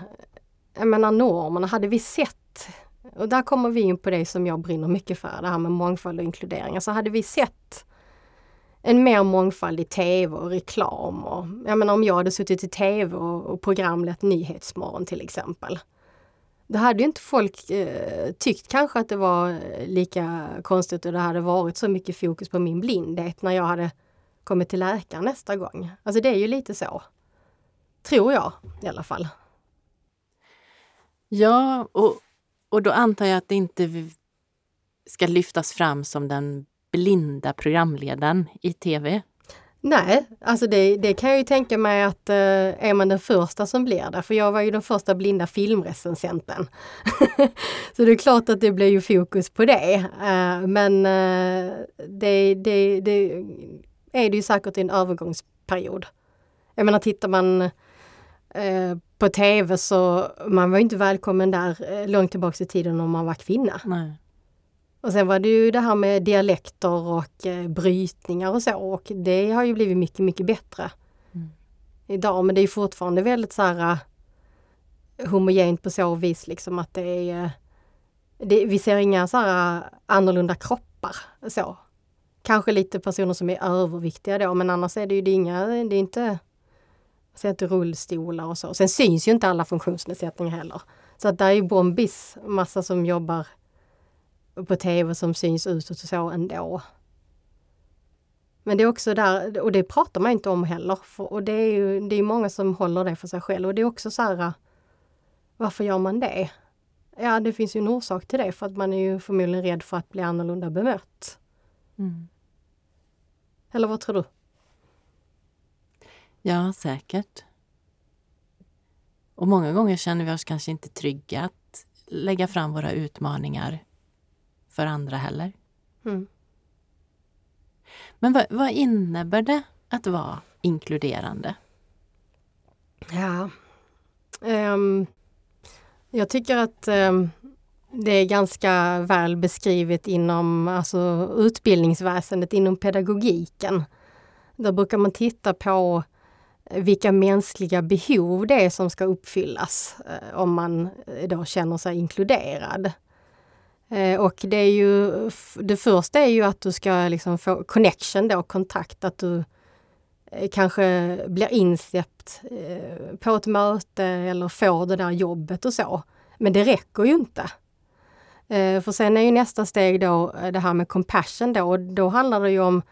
S2: jag menar normerna. Hade vi sett, och där kommer vi in på det som jag brinner mycket för, det här med mångfald och inkludering. Alltså hade vi sett en mer mångfald i tv och reklam. Och, jag menar om jag hade suttit i tv och, och programlett Nyhetsmorgon till exempel. Då hade ju inte folk eh, tyckt kanske att det var eh, lika konstigt och det hade varit så mycket fokus på min blindhet när jag hade kommit till läkaren nästa gång. Alltså det är ju lite så. Tror jag i alla fall.
S1: Ja, och, och då antar jag att det inte ska lyftas fram som den blinda programledaren i tv.
S2: Nej, alltså det, det, kan jag ju tänka mig att eh, är man den första som blir det, för jag var ju den första blinda filmrecensenten. så det är klart att det blir ju fokus på det. Eh, men eh, det, det, det är det ju säkert i en övergångsperiod. Jag menar tittar man eh, på tv så man var inte välkommen där eh, långt tillbaks i tiden om man var kvinna.
S1: Nej.
S2: Och sen var det ju det här med dialekter och eh, brytningar och så och det har ju blivit mycket, mycket bättre mm. idag. Men det är fortfarande väldigt så här uh, homogent på så vis liksom att det är uh, det, vi ser inga så här annorlunda kroppar så. Kanske lite personer som är överviktiga då men annars är det ju det inga, det är inte, jag inte rullstolar och så. Sen syns ju inte alla funktionsnedsättningar heller. Så att där är ju bombis massa som jobbar på tv som syns utåt och så ändå. Men det är också där, och det pratar man inte om heller. För, och det är ju det är många som håller det för sig själv och det är också så här, varför gör man det? Ja, det finns ju en orsak till det för att man är ju förmodligen rädd för att bli annorlunda bemött. Mm. Eller vad tror du?
S1: Ja, säkert. Och många gånger känner vi oss kanske inte trygga att lägga fram våra utmaningar för andra heller. Mm. Men vad, vad, innebär det att vara inkluderande?
S2: Ja, um, jag tycker att um, det är ganska väl beskrivet inom alltså, utbildningsväsendet, inom pedagogiken. Då brukar man titta på vilka mänskliga behov det är som ska uppfyllas eh, om man eh, då känner sig inkluderad. Eh, och det är ju, det första är ju att du ska liksom få connection då, kontakt, att du eh, kanske blir insläppt eh, på ett möte eller får det där jobbet och så. Men det räcker ju inte. För sen är ju nästa steg då det här med compassion då och då handlar det ju om,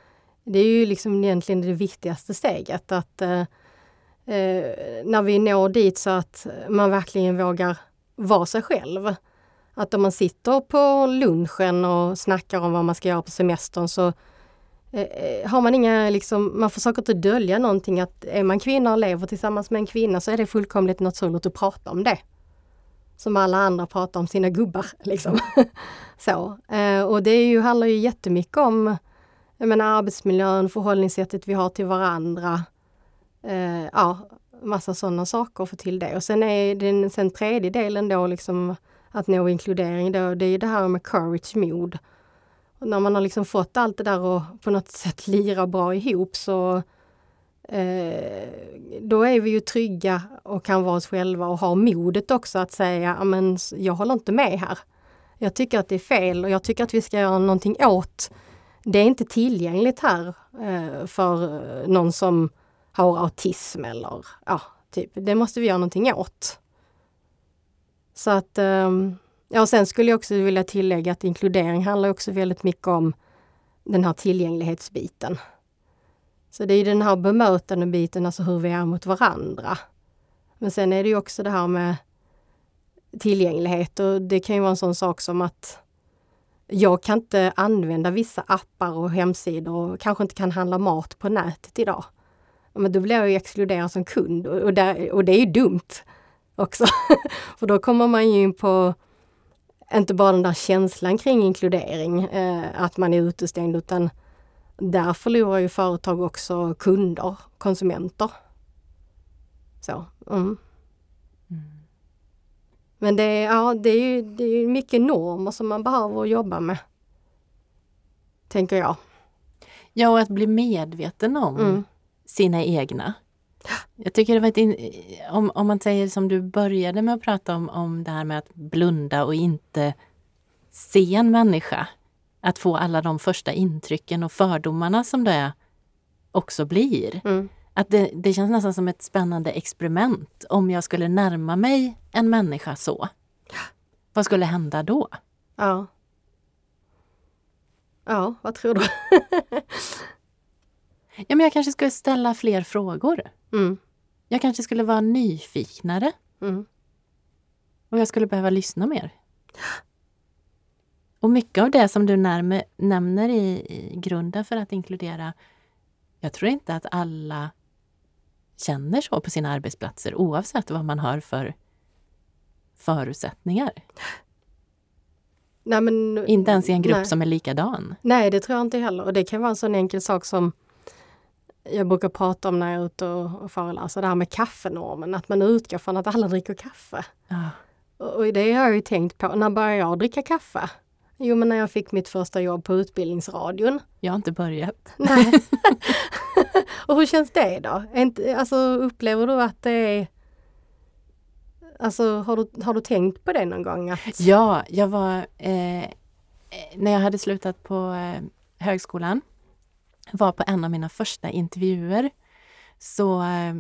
S2: det är ju liksom egentligen det viktigaste steget att eh, när vi når dit så att man verkligen vågar vara sig själv att om man sitter på lunchen och snackar om vad man ska göra på semestern så eh, eh, har man inga, liksom, man försöker inte dölja någonting att är man kvinna och lever tillsammans med en kvinna så är det fullkomligt naturligt att prata om det. Som alla andra pratar om sina gubbar. Liksom. så. Eh, och det är ju, handlar ju jättemycket om jag menar, arbetsmiljön, förhållningssättet vi har till varandra. Eh, ja, massa sådana saker att få till det. Och sen är den sen tredje delen då liksom att nå inkludering då, det är det här med courage, mod. Och när man har liksom fått allt det där och på något sätt lira bra ihop så eh, då är vi ju trygga och kan vara oss själva och har modet också att säga, men jag håller inte med här. Jag tycker att det är fel och jag tycker att vi ska göra någonting åt. Det är inte tillgängligt här eh, för någon som har autism eller ja, typ. Det måste vi göra någonting åt. Så att, ehm, ja och sen skulle jag också vilja tillägga att inkludering handlar också väldigt mycket om den här tillgänglighetsbiten. Så det är den här bemötande biten, alltså hur vi är mot varandra. Men sen är det ju också det här med tillgänglighet och det kan ju vara en sån sak som att jag kan inte använda vissa appar och hemsidor och kanske inte kan handla mat på nätet idag. Men då blir jag ju exkluderad som kund och, där, och det är ju dumt också. För då kommer man ju in på inte bara den där känslan kring inkludering, eh, att man är utestängd, utan där förlorar ju företag också kunder, konsumenter. Så. Mm. Mm. Men det är, ja, det är ju det är mycket normer som man behöver jobba med. Tänker jag.
S1: Ja, och att bli medveten om mm. sina egna. Jag tycker det var ett in, om, om man säger som du började med att prata om, om det här med att blunda och inte se en människa. Att få alla de första intrycken och fördomarna som det också blir. Mm. Att det, det känns nästan som ett spännande experiment om jag skulle närma mig en människa så. Vad skulle hända då?
S2: Ja. Ja, vad tror du?
S1: Ja, men jag kanske skulle ställa fler frågor.
S2: Mm.
S1: Jag kanske skulle vara nyfiknare
S2: Mm.
S1: och jag skulle behöva lyssna mer. Och mycket av det som du närme, nämner i, i grunden för att inkludera, jag tror inte att alla känner så på sina arbetsplatser oavsett vad man har för förutsättningar.
S2: Nej, men,
S1: Inte ens i en grupp
S2: nej.
S1: som är likadan.
S2: Nej, det tror jag inte heller. Och det kan vara en sån enkel sak som jag brukar prata om när jag är ute och, och föreläser, det här med kaffenormen, att man utgår från att alla dricker kaffe.
S1: Ja.
S2: Och det har jag ju tänkt på, när började jag dricka kaffe? Jo, men när jag fick mitt första jobb på Utbildningsradion.
S1: Jag har inte börjat.
S2: Nej. och hur känns det då? Alltså, upplever du att det är... Alltså har du, har du tänkt på det någon gång? Att,
S1: Ja, jag var... Eh, när jag hade slutat på eh, högskolan, var på en av mina första intervjuer, så eh,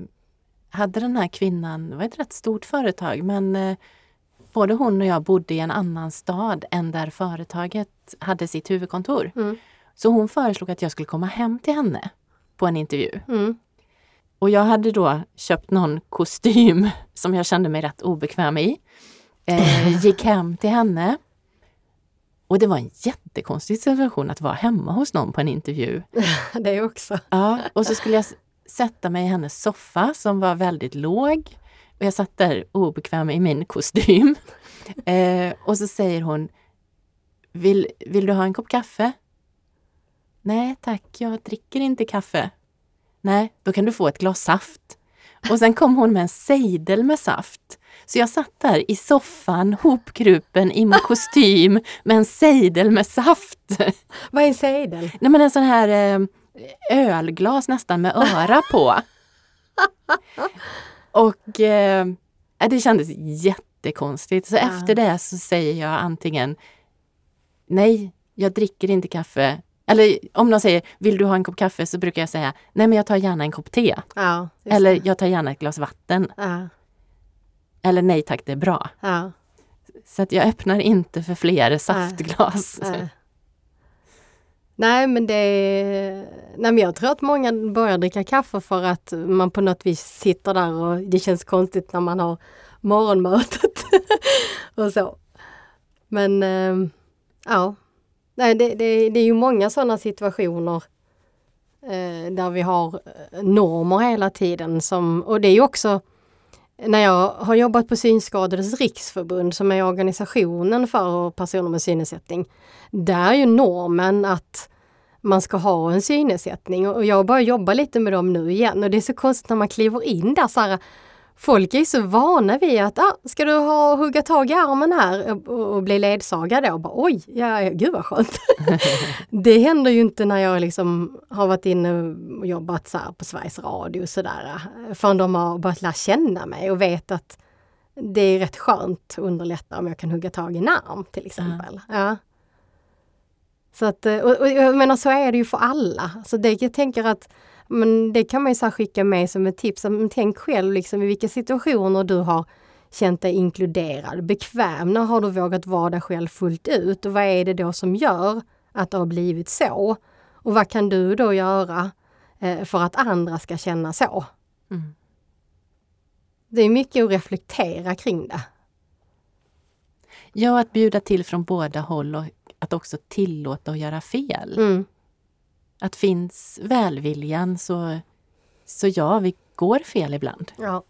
S1: hade den här kvinnan, det var ett rätt stort företag, men eh, både hon och jag bodde i en annan stad än där företaget hade sitt huvudkontor.
S2: Mm.
S1: Så hon föreslog att jag skulle komma hem till henne på en intervju.
S2: Mm.
S1: Och jag hade då köpt någon kostym som jag kände mig rätt obekväm i. Eh, gick hem till henne. Och det var en jättekonstig situation att vara hemma hos någon på en intervju.
S2: Det också.
S1: Ja, och så skulle jag sätta mig i hennes soffa som var väldigt låg. Och jag satt där obekväm i min kostym. Eh, och så säger hon, vill, vill du ha en kopp kaffe? Nej tack, jag dricker inte kaffe. Nej, då kan du få ett glas saft. Och sen kom hon med en sejdel med saft. Så jag satt där i soffan, hopkrupen i min kostym med en sejdel med saft.
S2: Vad är en sejdel?
S1: Nej men en sån här eh, ölglas nästan med öra på. Och eh, det kändes jättekonstigt. Så
S2: Ja.
S1: efter det så säger jag antingen Nej, jag dricker inte kaffe. Eller om någon säger Vill du ha en kopp kaffe? Så brukar jag säga Nej men jag tar gärna en kopp te.
S2: Ja,
S1: Eller jag tar gärna ett glas vatten.
S2: Ja,
S1: Eller nej tack, det är bra.
S2: ja,
S1: Så att jag öppnar inte för fler saftglas.
S2: nej. Nej men det Nej men jag tror att många börjar dricka kaffe för att man på något vis sitter där och det känns konstigt när man har morgonmötet och så. Men eh, ja, Nej, det, det, det är ju många sådana situationer eh, där vi har eh, normer hela tiden som, och det är ju också när jag har jobbat på Synskadades riksförbund som är organisationen för personer med synnedsättning. Där är ju normen att man ska ha en synnedsättning och jag börjar jobba lite med dem nu igen och det är så konstigt när man kliver in där så här, Folk är så vana vid att, ah, ska du ha hugga tag i armen här och, och bli ledsagad då? Bara, Oj, ja, gud vad skönt. det händer ju inte när jag liksom har varit inne och jobbat så här på Sveriges Radio och sådär. Förrän de har börjat lära känna mig och vet att det är rätt skönt och underlättar om jag kan hugga tag i en arm till exempel. Ja. Så att, och, och jag menar så är det ju för alla. Så det, jag tänker att men det kan man ju så skicka med som ett tips. Men tänk själv liksom i vilka situationer du har känt dig inkluderad, bekväm. När har du vågat vara dig själv fullt ut? Och vad är det då som gör att det har blivit så? Och vad kan du då göra eh, för att andra ska känna så?
S1: Mm.
S2: Det är mycket att reflektera kring det.
S1: Ja, att bjuda till från båda håll och att också tillåta att göra fel.
S2: Mm.
S1: Att finns välviljan så, så ja, vi går fel ibland.
S2: Ja.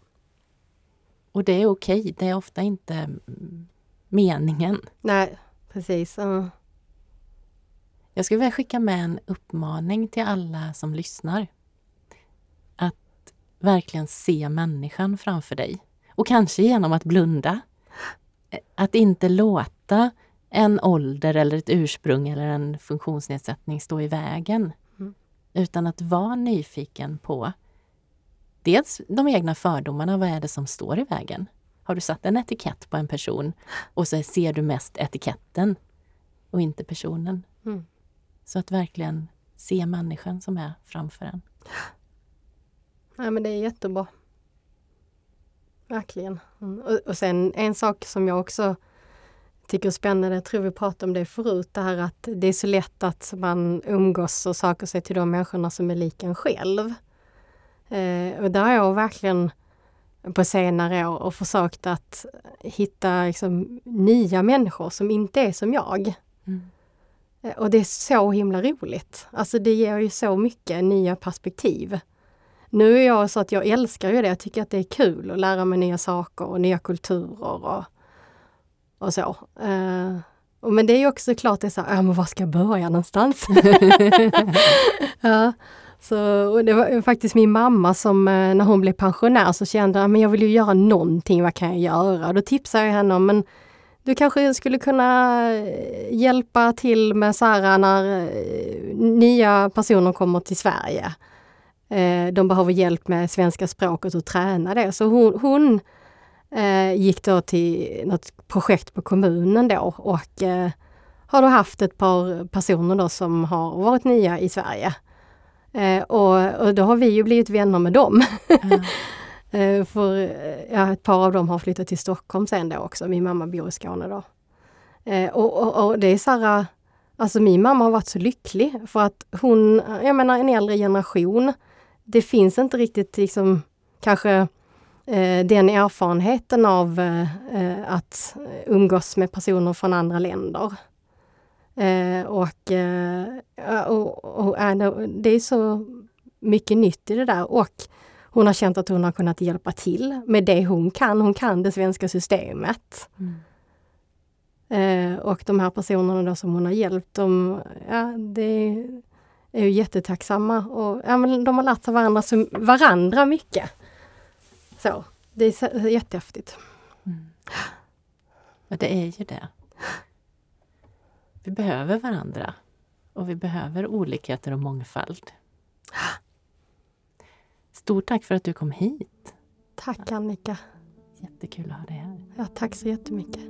S1: Och det är okej, det är ofta inte mm, meningen.
S2: Nej, precis. Ja.
S1: Jag skulle vilja skicka med en uppmaning till alla som lyssnar. Att verkligen se människan framför dig. Och kanske genom att blunda. Att inte låta en ålder eller ett ursprung eller en funktionsnedsättning stå i vägen. Utan att vara nyfiken på dels de egna fördomarna, vad är det som står i vägen? Har du satt en etikett på en person och så ser du mest etiketten och inte personen.
S2: Mm.
S1: Så att verkligen se människan som är framför en.
S2: Nej, men det är jättebra. Verkligen. Mm. Och, och sen en sak som jag också tycker är spännande, jag tror vi pratade om det förut, det här att det är så lätt att man umgås och söker sig till de människorna som är lika en själv. Eh, och där har jag verkligen på senare år och försökt att hitta liksom, nya människor som inte är som jag. Mm. Eh, och det är så himla roligt. Alltså det ger ju så mycket nya perspektiv. Nu är jag så att jag älskar ju det. Jag tycker att det är kul att lära mig nya saker och nya kulturer och, och så. Uh, men det är ju också klart det är så här, ja men var ska jag börja någonstans? ja, så, och det var faktiskt min mamma som eh, när hon blev pensionär så kände att jag vill ju göra någonting, vad kan jag göra? Då tipsade jag henne om, men du kanske skulle kunna eh, hjälpa till med så här när nya personer kommer till Sverige. De behöver hjälp med svenska språket och träna det. Så hon, hon gick då till något projekt på kommunen då och eh, har då haft ett par personer då som har varit nya i Sverige. Eh, och, och, då har vi ju blivit vänner med dem. Mm. för ja, ett par av dem har flyttat till Stockholm sen då också. Min mamma bor i Skåne då. Eh, och, och, och, det är så här, alltså min mamma har varit så lycklig för att hon, jag menar en äldre generation, det finns inte riktigt liksom kanske eh, den erfarenheten av eh, att umgås med personer från andra länder. Eh, och, eh, och, och det är så mycket nytt i det där och hon har känt att hon har kunnat hjälpa till med det hon kan. Hon kan det svenska systemet. Mm. Eh, och de här personerna då som hon har hjälpt, de, ja, det, är ju jättetacksamma och ja, men de har lärt sig varandra, varandra mycket. Så, det är jättehäftigt. Mm.
S1: Ja, det är ju det. Vi behöver varandra och vi behöver olikheter och mångfald. Stort tack för att du kom hit.
S2: Tack Annika.
S1: Jättekul att ha dig här.
S2: Ja, tack så jättemycket.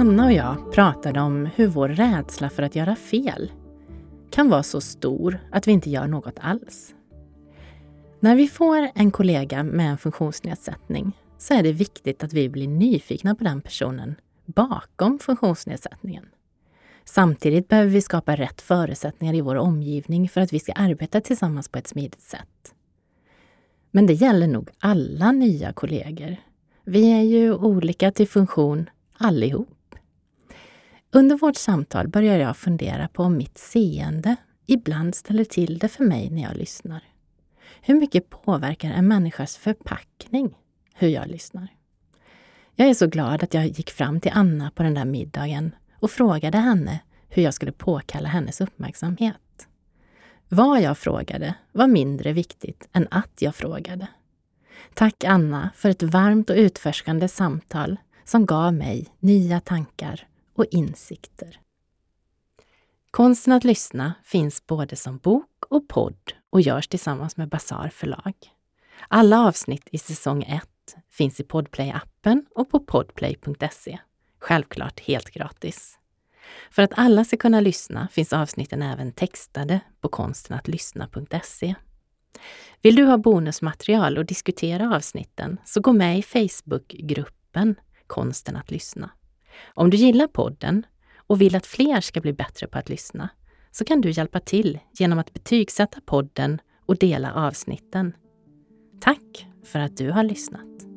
S1: Anna och jag pratade om hur vår rädsla för att göra fel kan vara så stor att vi inte gör något alls. När vi får en kollega med en funktionsnedsättning så är det viktigt att vi blir nyfikna på den personen bakom funktionsnedsättningen. Samtidigt behöver vi skapa rätt förutsättningar i vår omgivning för att vi ska arbeta tillsammans på ett smidigt sätt. Men det gäller nog alla nya kollegor. Vi är ju olika till funktion allihop. Under vårt samtal börjar jag fundera på om mitt seende ibland ställer till det för mig när jag lyssnar. Hur mycket påverkar en människas förpackning hur jag lyssnar? Jag är så glad att jag gick fram till Anna på den där middagen och frågade henne hur jag skulle påkalla hennes uppmärksamhet. Vad jag frågade var mindre viktigt än att jag frågade. Tack Anna för ett varmt och utforskande samtal som gav mig nya tankar och insikter. Konsten att lyssna finns både som bok och podd och görs tillsammans med Bazar förlag. Alla avsnitt i säsong 1 finns i Podplay-appen och på podplay.se. Självklart helt gratis. För att alla ska kunna lyssna finns avsnitten även textade på konstenattlyssna.se. Vill du ha bonusmaterial och diskutera avsnitten så gå med i Facebookgruppen Konsten att lyssna. Om du gillar podden och vill att fler ska bli bättre på att lyssna så kan du hjälpa till genom att betygsätta podden och dela avsnitten. Tack för att du har lyssnat!